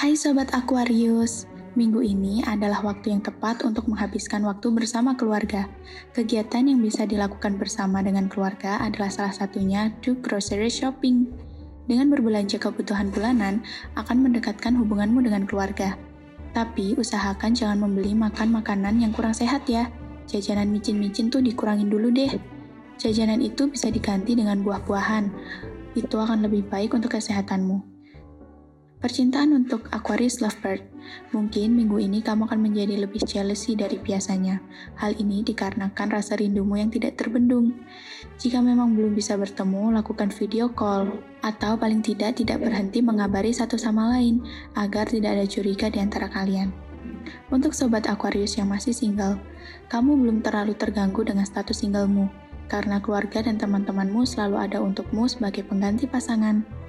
Hai Sobat Aquarius, minggu ini adalah waktu yang tepat untuk menghabiskan waktu bersama keluarga. Kegiatan yang bisa dilakukan bersama dengan keluarga adalah salah satunya do grocery shopping. Dengan berbelanja kebutuhan bulanan akan mendekatkan hubunganmu dengan keluarga. Tapi usahakan jangan membeli makan makanan yang kurang sehat ya. Jajanan micin-micin tuh dikurangin dulu deh. Jajanan itu bisa diganti dengan buah-buahan. Itu akan lebih baik untuk kesehatanmu. Percintaan untuk Aquarius Lovebird. Mungkin minggu ini kamu akan menjadi lebih jealousy dari biasanya. Hal ini dikarenakan rasa rindumu yang tidak terbendung. Jika memang belum bisa bertemu, lakukan video call. Atau paling tidak tidak berhenti mengabari satu sama lain, agar tidak ada curiga di antara kalian. Untuk sobat Aquarius yang masih single, kamu belum terlalu terganggu dengan status singlemu, karena keluarga dan teman-temanmu selalu ada untukmu sebagai pengganti pasangan.